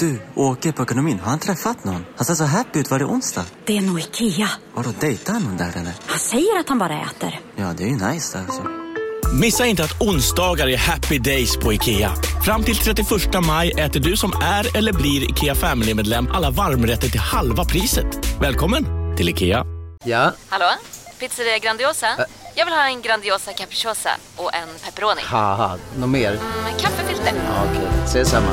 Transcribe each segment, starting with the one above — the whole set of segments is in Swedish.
Du, åker på ekonomin. Har han träffat någon? Han ser så happy ut. Var det onsdag? Det är nog Ikea. Har du dejtar han någon där eller? Han säger att han bara äter. Ja, det är ju nice alltså. Missa inte att onsdagar är happy days på IKEA. Fram till 31 maj äter du som är eller blir IKEA Family-medlem alla varmrätter till halva priset. Välkommen till IKEA. Ja, Hallå? Pizzeria Grandiosa? Jag vill ha en Grandiosa capriciosa och en pepperoni. något mer? Med kaffefilter. Ja, Okej, ses samma.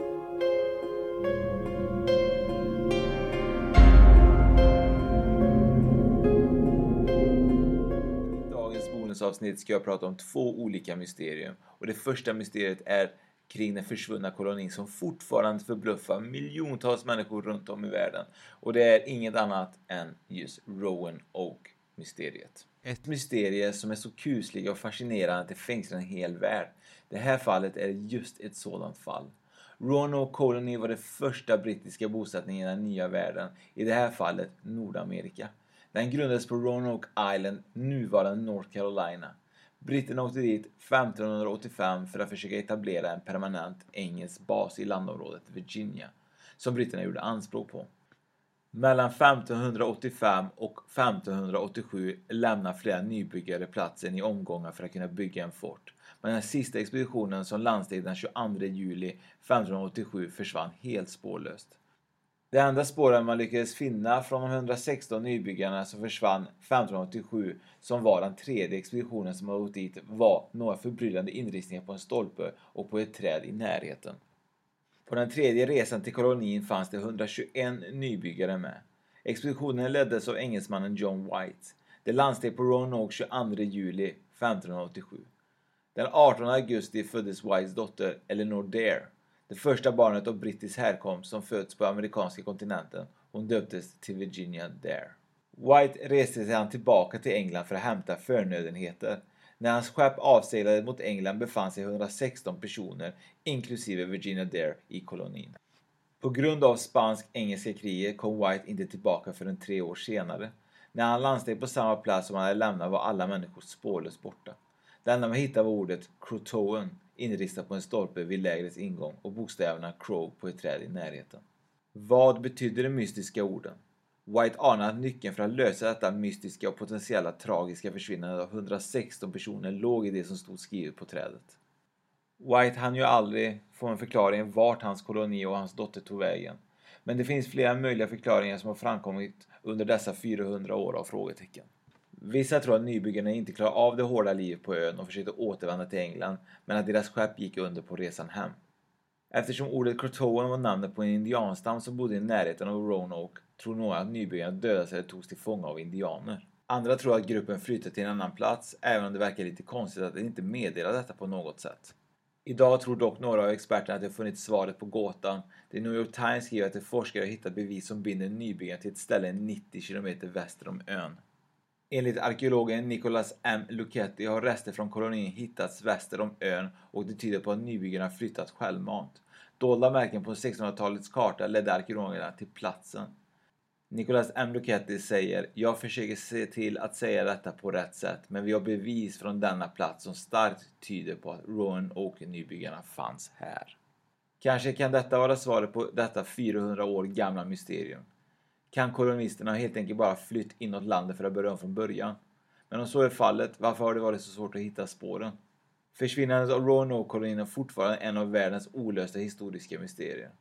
Bonusavsnitt ska jag prata om två olika mysterium. Och det första mysteriet är kring den försvunna kolonin som fortfarande förbluffar miljontals människor runt om i världen. Och det är inget annat än just Rowan Oak-mysteriet. Ett mysterie som är så kusligt och fascinerande att det fängslar en hel värld. Det här fallet är just ett sådant fall. Roanoke Colony var den första brittiska bosättningen i den nya världen, i det här fallet Nordamerika. Den grundades på Roanoke Island, nuvarande North Carolina. Britterna åkte dit 1585 för att försöka etablera en permanent engelsk bas i landområdet Virginia, som britterna gjorde anspråk på. Mellan 1585 och 1587 lämnar flera nybyggare platsen i omgångar för att kunna bygga en fort. Men den sista expeditionen som landsteg den 22 juli 1587 försvann helt spårlöst. Det enda spåren man lyckades finna från de 116 nybyggarna som försvann 1587, som var den tredje expeditionen som hade åkt dit, var några förbryllande inristningar på en stolpe och på ett träd i närheten. På den tredje resan till kolonin fanns det 121 nybyggare med. Expeditionen leddes av engelsmannen John White. Det landsteg på Roanoke 22 juli 1587. Den 18 augusti föddes Whites dotter Eleanor Dare, det första barnet av brittisk härkomst som föds på amerikanska kontinenten. Hon döptes till Virginia Dare. White reste sedan tillbaka till England för att hämta förnödenheter. När hans skepp avseglade mot England befann sig 116 personer, inklusive Virginia Dare, i kolonin. På grund av spansk-engelska kriget kom White inte tillbaka förrän tre år senare. När han landsteg på samma plats som han hade lämnat var alla människor spårlöst borta. Det enda man hittade var ordet Crotoan, inristat på en stolpe vid lägrets ingång och bokstäverna Crow på ett träd i närheten. Vad betydde de mystiska orden? White anar att nyckeln för att lösa detta mystiska och potentiella tragiska försvinnande av 116 personer låg i det som stod skrivet på trädet. White hann ju aldrig få en förklaring vart hans koloni och hans dotter tog vägen. Men det finns flera möjliga förklaringar som har framkommit under dessa 400 år av frågetecken. Vissa tror att nybyggarna inte klarade av det hårda livet på ön och försökte återvända till England, men att deras skepp gick under på resan hem. Eftersom ordet Crotowan var namnet på en indianstam som bodde i närheten av Roanoke tror några att nybyggarna dödades eller togs till fånga av indianer. Andra tror att gruppen flyttade till en annan plats, även om det verkar lite konstigt att de inte meddelar detta på något sätt. Idag tror dock några av experterna att de funnit svaret på gåtan. The New York Times skriver att de forskare har hittat bevis som binder nybyggarna till ett ställe 90 km väster om ön. Enligt arkeologen Nicholas M. Luchetti har rester från kolonin hittats väster om ön och det tyder på att nybyggarna flyttat självmant. Dolda märken på 1600-talets karta ledde arkeologerna till platsen. Nicholas M. Luchetti säger Jag försöker se till att säga detta på rätt sätt men vi har bevis från denna plats som starkt tyder på att Rowan och nybyggarna fanns här. Kanske kan detta vara svaret på detta 400 år gamla mysterium. Kan kolonisterna helt enkelt bara flytt inåt landet för att börja om från början? Men om så är fallet, varför har det varit så svårt att hitta spåren? Försvinnandet av Roanoke-kolonin är fortfarande en av världens olösta historiska mysterier.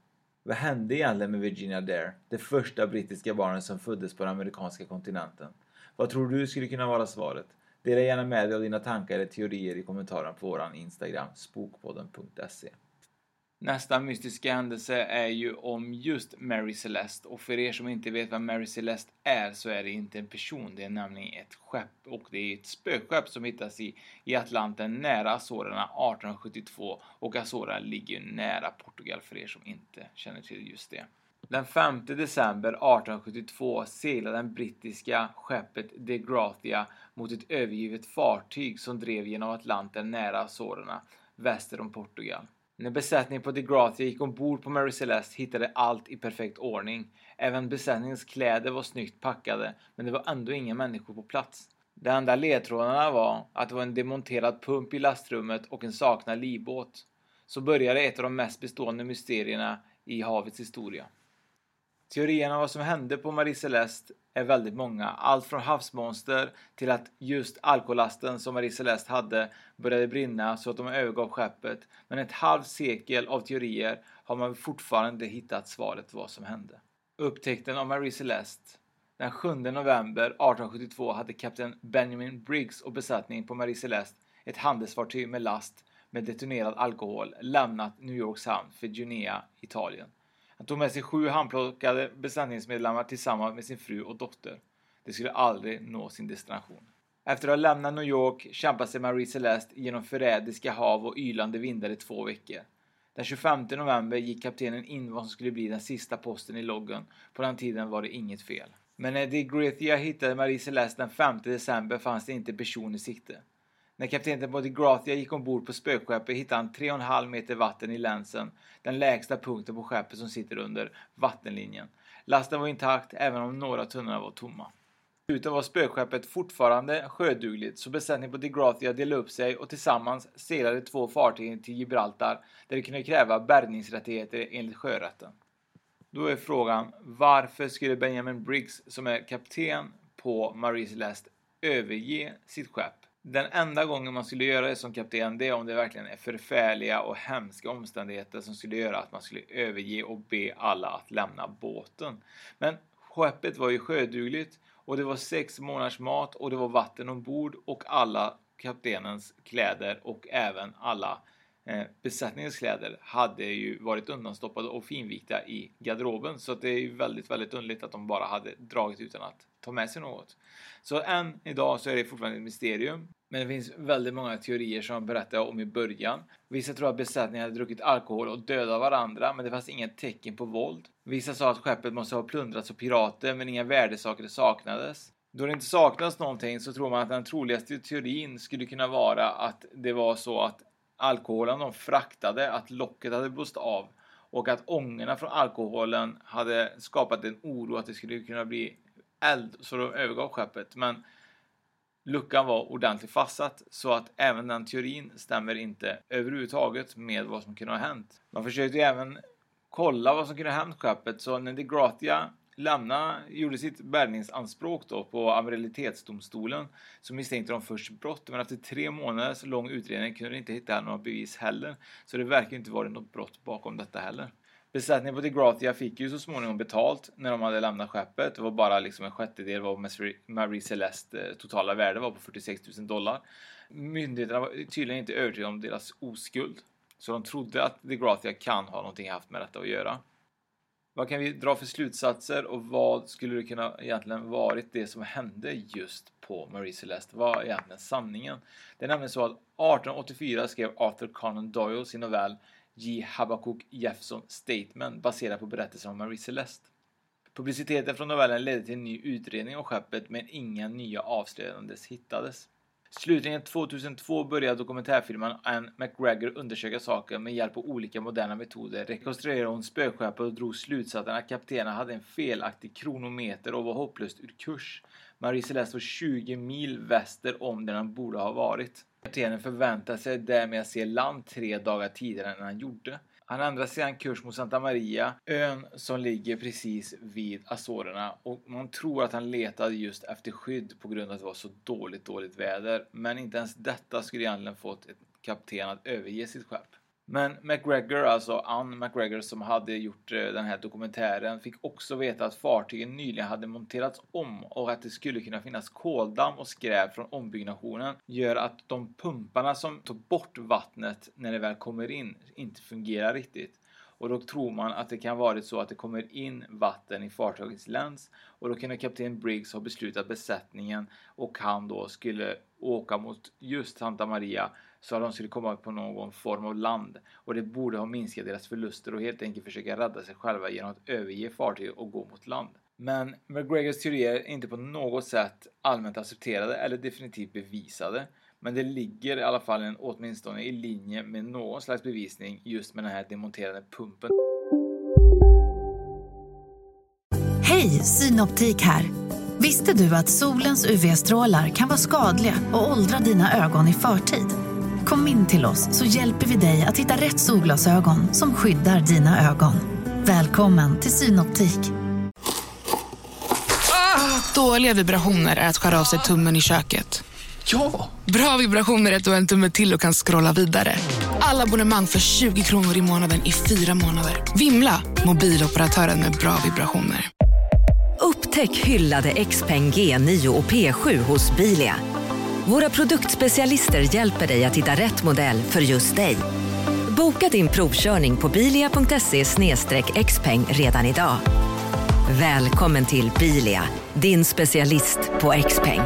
Vad hände egentligen med Virginia Dare, det första brittiska barnet som föddes på den amerikanska kontinenten? Vad tror du skulle kunna vara svaret? Dela gärna med dig av dina tankar eller teorier i kommentaren på våran Instagram, spokpodden.se. Nästa mystiska händelse är ju om just Mary Celeste och för er som inte vet vad Mary Celeste är så är det inte en person, det är nämligen ett skepp och det är ett spökskepp som hittas i, i Atlanten nära Azorerna 1872 och Azorerna ligger ju nära Portugal för er som inte känner till just det. Den 5 december 1872 seglade det brittiska skeppet De Gratia mot ett övergivet fartyg som drev genom Atlanten nära Azorerna väster om Portugal. När besättningen på De Gratia gick ombord på Mary Celeste hittade allt i perfekt ordning. Även besättningens kläder var snyggt packade, men det var ändå inga människor på plats. De enda ledtrådarna var att det var en demonterad pump i lastrummet och en saknad livbåt. Så började ett av de mest bestående mysterierna i havets historia. Teorierna om vad som hände på Marie Celeste är väldigt många. Allt från havsmonster till att just alkolasten som Marie Celeste hade började brinna så att de övergav skeppet. Men ett halvt sekel av teorier har man fortfarande inte hittat svaret vad som hände. Upptäckten av Marie Celeste den 7 november 1872 hade kapten Benjamin Briggs och besättning på Marie Celeste ett handelsfartyg med last med detonerad alkohol lämnat New Yorks hamn för Guinea, Italien. Han tog med sig sju handplockade besättningsmedlemmar tillsammans med sin fru och dotter. De skulle aldrig nå sin destination. Efter att ha lämnat New York kämpade sig Marie Celeste genom förrädiska hav och ylande vindar i två veckor. Den 25 november gick kaptenen in vad som skulle bli den sista posten i loggen. På den tiden var det inget fel. Men när de Grithia hittade Marie Celeste den 5 december fanns det inte person i sikte. När kaptenen på Gratia gick ombord på spökskeppet hittade han 3,5 meter vatten i länsen, den lägsta punkten på skeppet som sitter under vattenlinjen. Lasten var intakt även om några tunnorna var tomma. Dessutom var spökskeppet fortfarande sjödugligt så besättningen på DeGrathia delade upp sig och tillsammans seglade två fartyg till Gibraltar där de kunde kräva bärgningsrättigheter enligt sjörätten. Då är frågan varför skulle Benjamin Briggs som är kapten på Marie Celeste överge sitt skepp den enda gången man skulle göra det som kapten det är om det verkligen är förfärliga och hemska omständigheter som skulle göra att man skulle överge och be alla att lämna båten. Men skeppet var ju sjödugligt och det var sex månaders mat och det var vatten ombord och alla kaptenens kläder och även alla Eh, besättningens kläder hade ju varit undanstoppade och finvikta i garderoben så att det är ju väldigt, väldigt underligt att de bara hade dragit utan att ta med sig något. Så än idag så är det fortfarande ett mysterium. Men det finns väldigt många teorier som jag berättade om i början. Vissa tror att besättningen hade druckit alkohol och dödat varandra, men det fanns inget tecken på våld. Vissa sa att skeppet måste ha plundrats av pirater, men inga värdesaker saknades. Då det inte saknas någonting så tror man att den troligaste teorin skulle kunna vara att det var så att alkoholen de fraktade, att locket hade blåst av och att ångorna från alkoholen hade skapat en oro att det skulle kunna bli eld så de övergav skeppet. Men luckan var ordentligt fastsatt så att även den teorin stämmer inte överhuvudtaget med vad som kunde ha hänt. Man försökte även kolla vad som kunde ha hänt skeppet så när De Gratia lämna, gjorde sitt bärgningsanspråk då på amiralitetsdomstolen så misstänkte de först brott men efter tre månaders lång utredning kunde de inte hitta några bevis heller. Så det verkar inte varit något brott bakom detta heller. Besättningen på De Gratia fick ju så småningom betalt när de hade lämnat skeppet. Det var bara liksom en sjättedel vad Marie Celeste eh, totala värde var på 46 000 dollar. Myndigheterna var tydligen inte övertygade om deras oskuld. Så de trodde att De Gratia kan ha någonting haft med detta att göra. Vad kan vi dra för slutsatser och vad skulle det kunna egentligen varit det som hände just på Marie Celeste? Vad är egentligen sanningen? Det är nämligen så att 1884 skrev Arthur Conan Doyle sin novell J. Habakuk Jefferson Statement baserad på berättelsen om Marie Celeste. Publiciteten från novellen ledde till en ny utredning om skeppet men inga nya avslöjanden hittades. Slutligen 2002 började dokumentärfilmen Anne McGregor undersöka saken med hjälp av olika moderna metoder. Rekonstruerade hon spökskeppet och drog slutsatsen att kaptenen hade en felaktig kronometer och var hopplöst ur kurs. Marie Celeste var 20 mil väster om där han borde ha varit. Kaptenen förväntade sig därmed att se land tre dagar tidigare än han gjorde. Han ändrade sedan kurs mot Santa Maria, ön som ligger precis vid Azorerna och man tror att han letade just efter skydd på grund av att det var så dåligt, dåligt väder. Men inte ens detta skulle egentligen fått ett kapten att överge sitt skepp. Men McGregor, alltså Ann McGregor som hade gjort eh, den här dokumentären, fick också veta att fartygen nyligen hade monterats om och att det skulle kunna finnas koldamm och skräp från ombyggnationen gör att de pumparna som tar bort vattnet när det väl kommer in inte fungerar riktigt. Och då tror man att det kan varit så att det kommer in vatten i fartygets läns och då kunde kapten Briggs ha beslutat besättningen och han då skulle åka mot just Santa Maria så att de skulle komma på någon form av land och det borde ha minskat deras förluster och helt enkelt försöka rädda sig själva genom att överge fartyget och gå mot land. Men McGregors teorier är inte på något sätt allmänt accepterade eller definitivt bevisade. Men det ligger i alla fall en, åtminstone i linje med någon slags bevisning just med den här demonterade pumpen. Hej, Synoptik här! Visste du att solens UV-strålar kan vara skadliga och åldra dina ögon i förtid? Kom in till oss så hjälper vi dig att hitta rätt solglasögon som skyddar dina ögon. Välkommen till Synoptik. Ah, dåliga vibrationer är att skära av sig tummen i köket. Ja! Bra vibrationer är att du har en tumme till och kan scrolla vidare. Alla abonnemang för 20 kronor i månaden i fyra månader. Vimla! Mobiloperatören med bra vibrationer. Upptäck hyllade XPeng G9 och P7 hos Bilia. Våra produktspecialister hjälper dig att hitta rätt modell för just dig. Boka din provkörning på bilia.se xpeng redan idag. Välkommen till Bilia, din specialist på X-peng.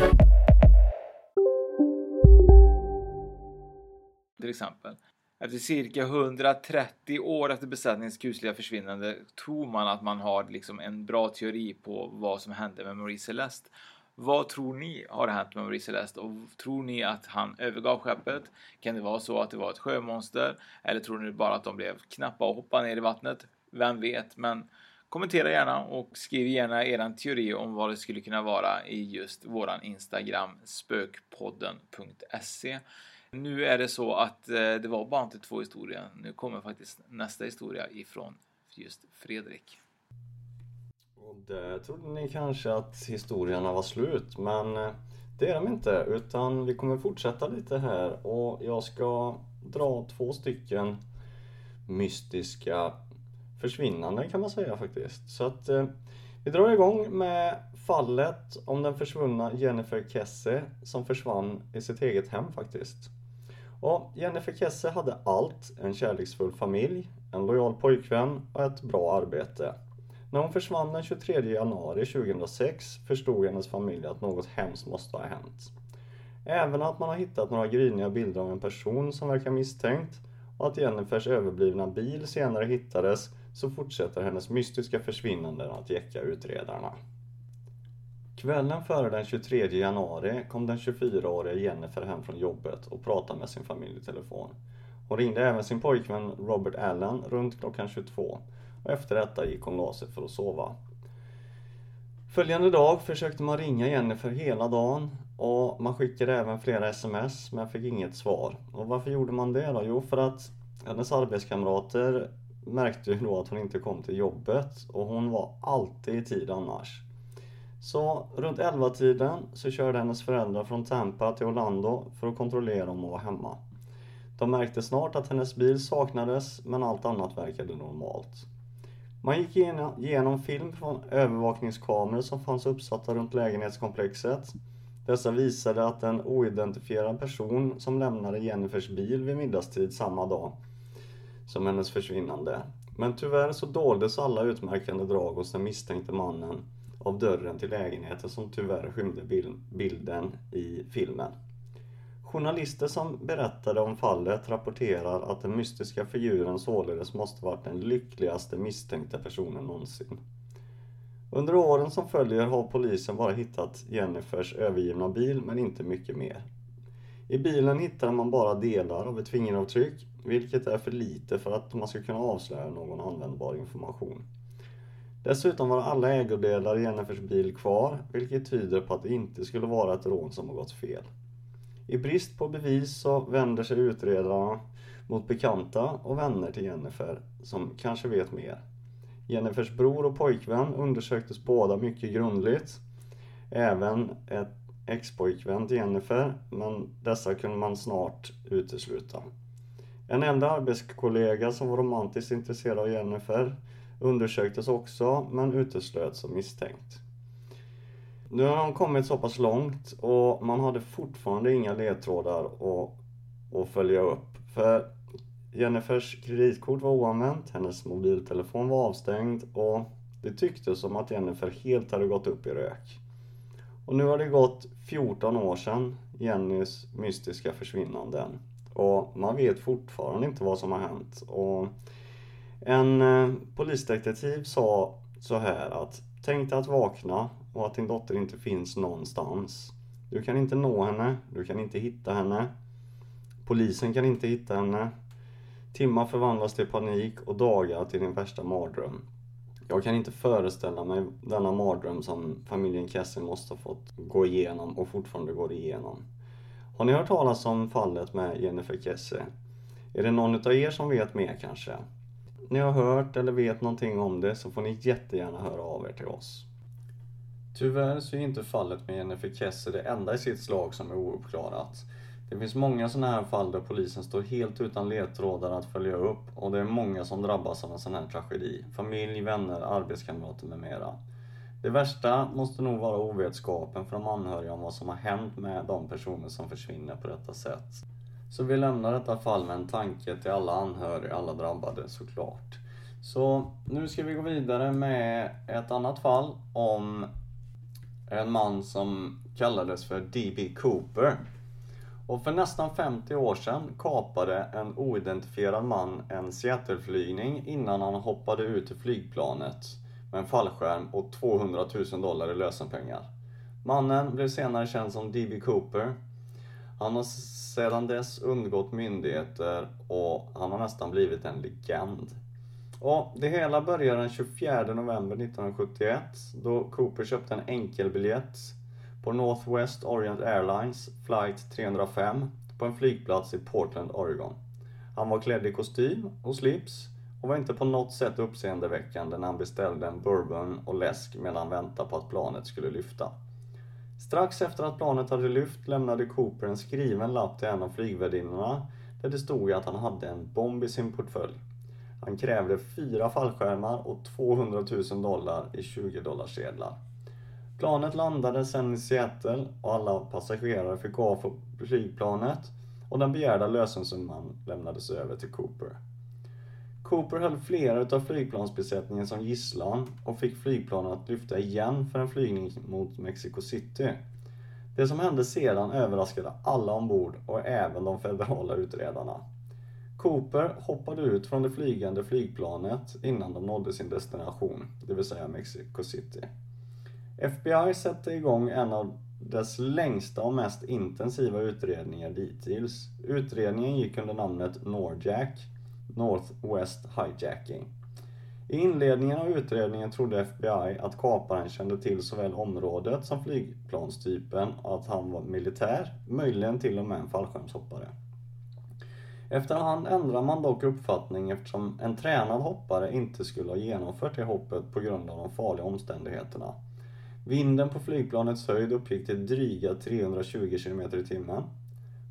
Till exempel. Efter cirka 130 år efter besättningens kusliga försvinnande tror man att man har liksom en bra teori på vad som hände med Marie Celeste. Vad tror ni har hänt med Maurice Celeste och tror ni att han övergav skeppet? Kan det vara så att det var ett sjömonster? Eller tror ni bara att de blev knappa och hoppade ner i vattnet? Vem vet? Men kommentera gärna och skriv gärna er teori om vad det skulle kunna vara i just våran Instagram spökpodden.se. Nu är det så att eh, det var bara inte två historier. Nu kommer faktiskt nästa historia ifrån just Fredrik. Och trodde ni kanske att historierna var slut men eh, det är de inte utan vi kommer fortsätta lite här och jag ska dra två stycken mystiska försvinnanden kan man säga faktiskt. Så att eh, vi drar igång med fallet om den försvunna Jennifer Kesse som försvann i sitt eget hem faktiskt. Och Jennifer Kesse hade allt, en kärleksfull familj, en lojal pojkvän och ett bra arbete. När hon försvann den 23 januari 2006 förstod hennes familj att något hemskt måste ha hänt. Även att man har hittat några gryniga bilder av en person som verkar misstänkt och att Jennifers överblivna bil senare hittades så fortsätter hennes mystiska försvinnanden att jäcka utredarna. Kvällen före den 23 januari kom den 24-åriga Jennifer hem från jobbet och pratade med sin familj i telefon. Hon ringde även sin pojkvän Robert Allen runt klockan 22 och efter detta gick hon och sig för att sova. Följande dag försökte man ringa Jennifer hela dagen och man skickade även flera sms men fick inget svar. Och varför gjorde man det då? Jo, för att hennes arbetskamrater märkte ju då att hon inte kom till jobbet och hon var alltid i tid annars. Så runt 11-tiden så körde hennes föräldrar från Tampa till Orlando för att kontrollera om hon var hemma. De märkte snart att hennes bil saknades men allt annat verkade normalt. Man gick igenom film från övervakningskameror som fanns uppsatta runt lägenhetskomplexet. Dessa visade att en oidentifierad person som lämnade Jennifers bil vid middagstid samma dag som hennes försvinnande. Men tyvärr så doldes alla utmärkande drag hos den misstänkte mannen av dörren till lägenheten som tyvärr skymde bilden i filmen. Journalister som berättade om fallet rapporterar att den mystiska figuren således måste varit den lyckligaste misstänkta personen någonsin. Under åren som följer har polisen bara hittat Jennifers övergivna bil men inte mycket mer. I bilen hittar man bara delar av ett fingeravtryck, vilket är för lite för att man ska kunna avslöja någon användbar information. Dessutom var alla ägodelar i Jennifers bil kvar, vilket tyder på att det inte skulle vara ett rån som har gått fel. I brist på bevis så vänder sig utredarna mot bekanta och vänner till Jennifer, som kanske vet mer. Jennifers bror och pojkvän undersöktes båda mycket grundligt. Även ett ex-pojkvän till Jennifer, men dessa kunde man snart utesluta. En enda arbetskollega som var romantiskt intresserad av Jennifer undersöktes också men uteslöts som misstänkt. Nu har de kommit så pass långt och man hade fortfarande inga ledtrådar att, att följa upp. För Jennifers kreditkort var oanvänt, hennes mobiltelefon var avstängd och det tycktes som att Jennifer helt hade gått upp i rök. Och nu har det gått 14 år sedan Jennys mystiska försvinnanden. Och man vet fortfarande inte vad som har hänt. Och en eh, polisdetektiv sa så här att Tänk dig att vakna och att din dotter inte finns någonstans. Du kan inte nå henne, du kan inte hitta henne. Polisen kan inte hitta henne. Timmar förvandlas till panik och dagar till din värsta mardröm. Jag kan inte föreställa mig denna mardröm som familjen Kessie måste ha fått gå igenom och fortfarande går igenom. Har ni hört talas om fallet med Jennifer Kesse? Är det någon utav er som vet mer kanske? Ni har hört eller vet någonting om det så får ni jättegärna höra av er till oss. Tyvärr så är inte fallet med Jennifer Kesse det enda i sitt slag som är ouppklarat. Det finns många sådana här fall där polisen står helt utan ledtrådar att följa upp och det är många som drabbas av en sån här tragedi. Familj, vänner, arbetskamrater med mera. Det värsta måste nog vara ovetskapen för de anhöriga om vad som har hänt med de personer som försvinner på detta sätt. Så vi lämnar detta fall med en tanke till alla anhöriga, alla drabbade såklart. Så nu ska vi gå vidare med ett annat fall om en man som kallades för D.B. Cooper. Och för nästan 50 år sedan kapade en oidentifierad man en Seattle-flygning innan han hoppade ut ur flygplanet med en fallskärm och 200 000 dollar i lösenpengar. Mannen blev senare känd som D.B. Cooper. Han har sedan dess undgått myndigheter och han har nästan blivit en legend. Och det hela började den 24 november 1971 då Cooper köpte en enkelbiljett på Northwest Orient Airlines flight 305 på en flygplats i Portland, Oregon. Han var klädd i kostym och slips och var inte på något sätt uppseendeväckande när han beställde en bourbon och läsk medan han väntade på att planet skulle lyfta. Strax efter att planet hade lyft lämnade Cooper en skriven lapp till en av flygvärdinnorna där det stod att han hade en bomb i sin portfölj. Han krävde fyra fallskärmar och 200 000 dollar i 20 dollarsedlar. Planet landade sen i Seattle och alla passagerare fick gå av på flygplanet och den begärda lösensumman lämnades över till Cooper. Cooper höll flera utav flygplansbesättningen som gisslan och fick flygplanet att lyfta igen för en flygning mot Mexico City. Det som hände sedan överraskade alla ombord och även de federala utredarna. Cooper hoppade ut från det flygande flygplanet innan de nådde sin destination, det vill säga Mexico City. FBI sätter igång en av dess längsta och mest intensiva utredningar dittills. Utredningen gick under namnet Norjack Northwest Hijacking. I inledningen av utredningen trodde FBI att kaparen kände till såväl området som flygplanstypen och att han var militär, möjligen till och med en fallskärmshoppare. Efterhand ändrar man dock uppfattning eftersom en tränad hoppare inte skulle ha genomfört det hoppet på grund av de farliga omständigheterna. Vinden på flygplanets höjd uppgick till dryga 320 km i timmen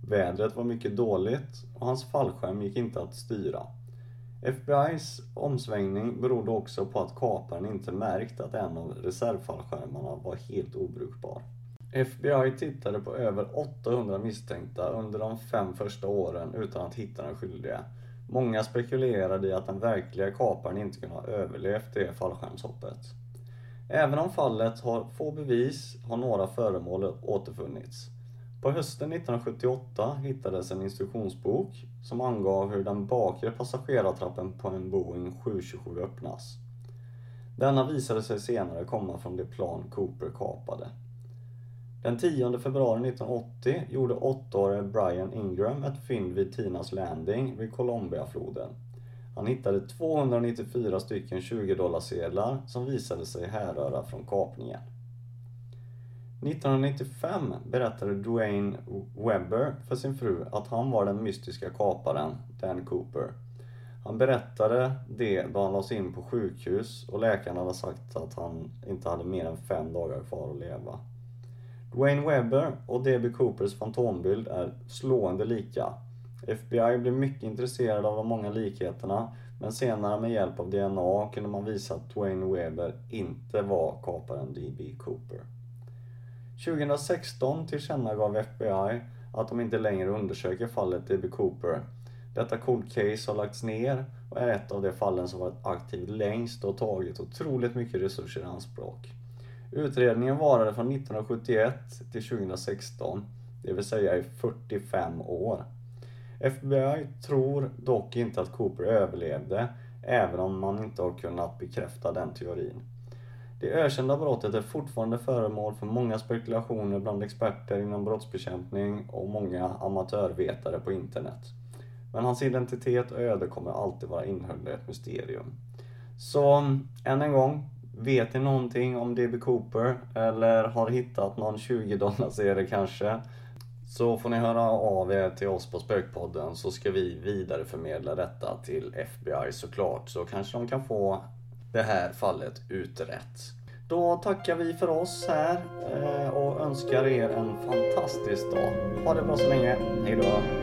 Vädret var mycket dåligt och hans fallskärm gick inte att styra. FBI's omsvängning berodde också på att kaparen inte märkt att en av reservfallskärmarna var helt obrukbar. FBI tittade på över 800 misstänkta under de fem första åren utan att hitta den skyldiga. Många spekulerade i att den verkliga kaparen inte kunde ha överlevt det fallskärmshoppet. Även om fallet har få bevis har några föremål återfunnits. På hösten 1978 hittades en instruktionsbok som angav hur den bakre passagerartrappen på en Boeing 727 öppnas. Denna visade sig senare komma från det plan Cooper kapade. Den 10 februari 1980 gjorde åttaårige Brian Ingram ett fynd vid Tinas Landing vid Columbiafloden. Han hittade 294 stycken 20 dollarsedlar som visade sig härröra från kapningen. 1995 berättade Dwayne Webber för sin fru att han var den mystiska kaparen Dan Cooper. Han berättade det då han lades in på sjukhus och läkarna hade sagt att han inte hade mer än fem dagar kvar att leva. Dwayne Webber och D.B. Coopers fantombild är slående lika. FBI blev mycket intresserade av de många likheterna men senare med hjälp av DNA kunde man visa att Dwayne Webber inte var kaparen D.B. Cooper. 2016 tillkännagav FBI att de inte längre undersöker fallet D.B. Cooper. Detta cold case har lagts ner och är ett av de fallen som varit aktivt längst och tagit otroligt mycket resurser i anspråk. Utredningen varade från 1971 till 2016, det vill säga i 45 år. FBI tror dock inte att Cooper överlevde, även om man inte har kunnat bekräfta den teorin. Det ökända brottet är fortfarande föremål för många spekulationer bland experter inom brottsbekämpning och många amatörvetare på internet. Men hans identitet och öde kommer alltid vara inhöljda i ett mysterium. Så, än en gång, vet ni någonting om D.B. Cooper? Eller har hittat någon 20 dollar kanske? Så får ni höra av er till oss på Spökpodden så ska vi vidareförmedla detta till FBI såklart. Så kanske de kan få det här fallet utrett. Då tackar vi för oss här eh, och önskar er en fantastisk dag. Ha det bra så länge. Hejdå!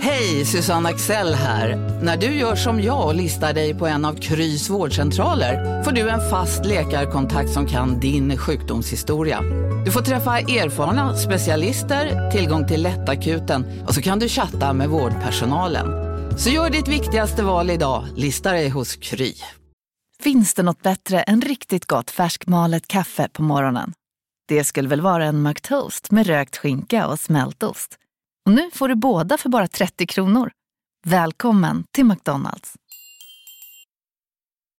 Hej, Susanne Axel här. När du gör som jag och listar dig på en av Krys vårdcentraler får du en fast läkarkontakt som kan din sjukdomshistoria. Du får träffa erfarna specialister, tillgång till lättakuten och så kan du chatta med vårdpersonalen. Så gör ditt viktigaste val idag, lista dig hos Kry. Finns det något bättre än riktigt gott färskmalet kaffe på morgonen? Det skulle väl vara en McToast med rökt skinka och smältost. Och nu får du båda för bara 30 kronor. Välkommen till McDonalds.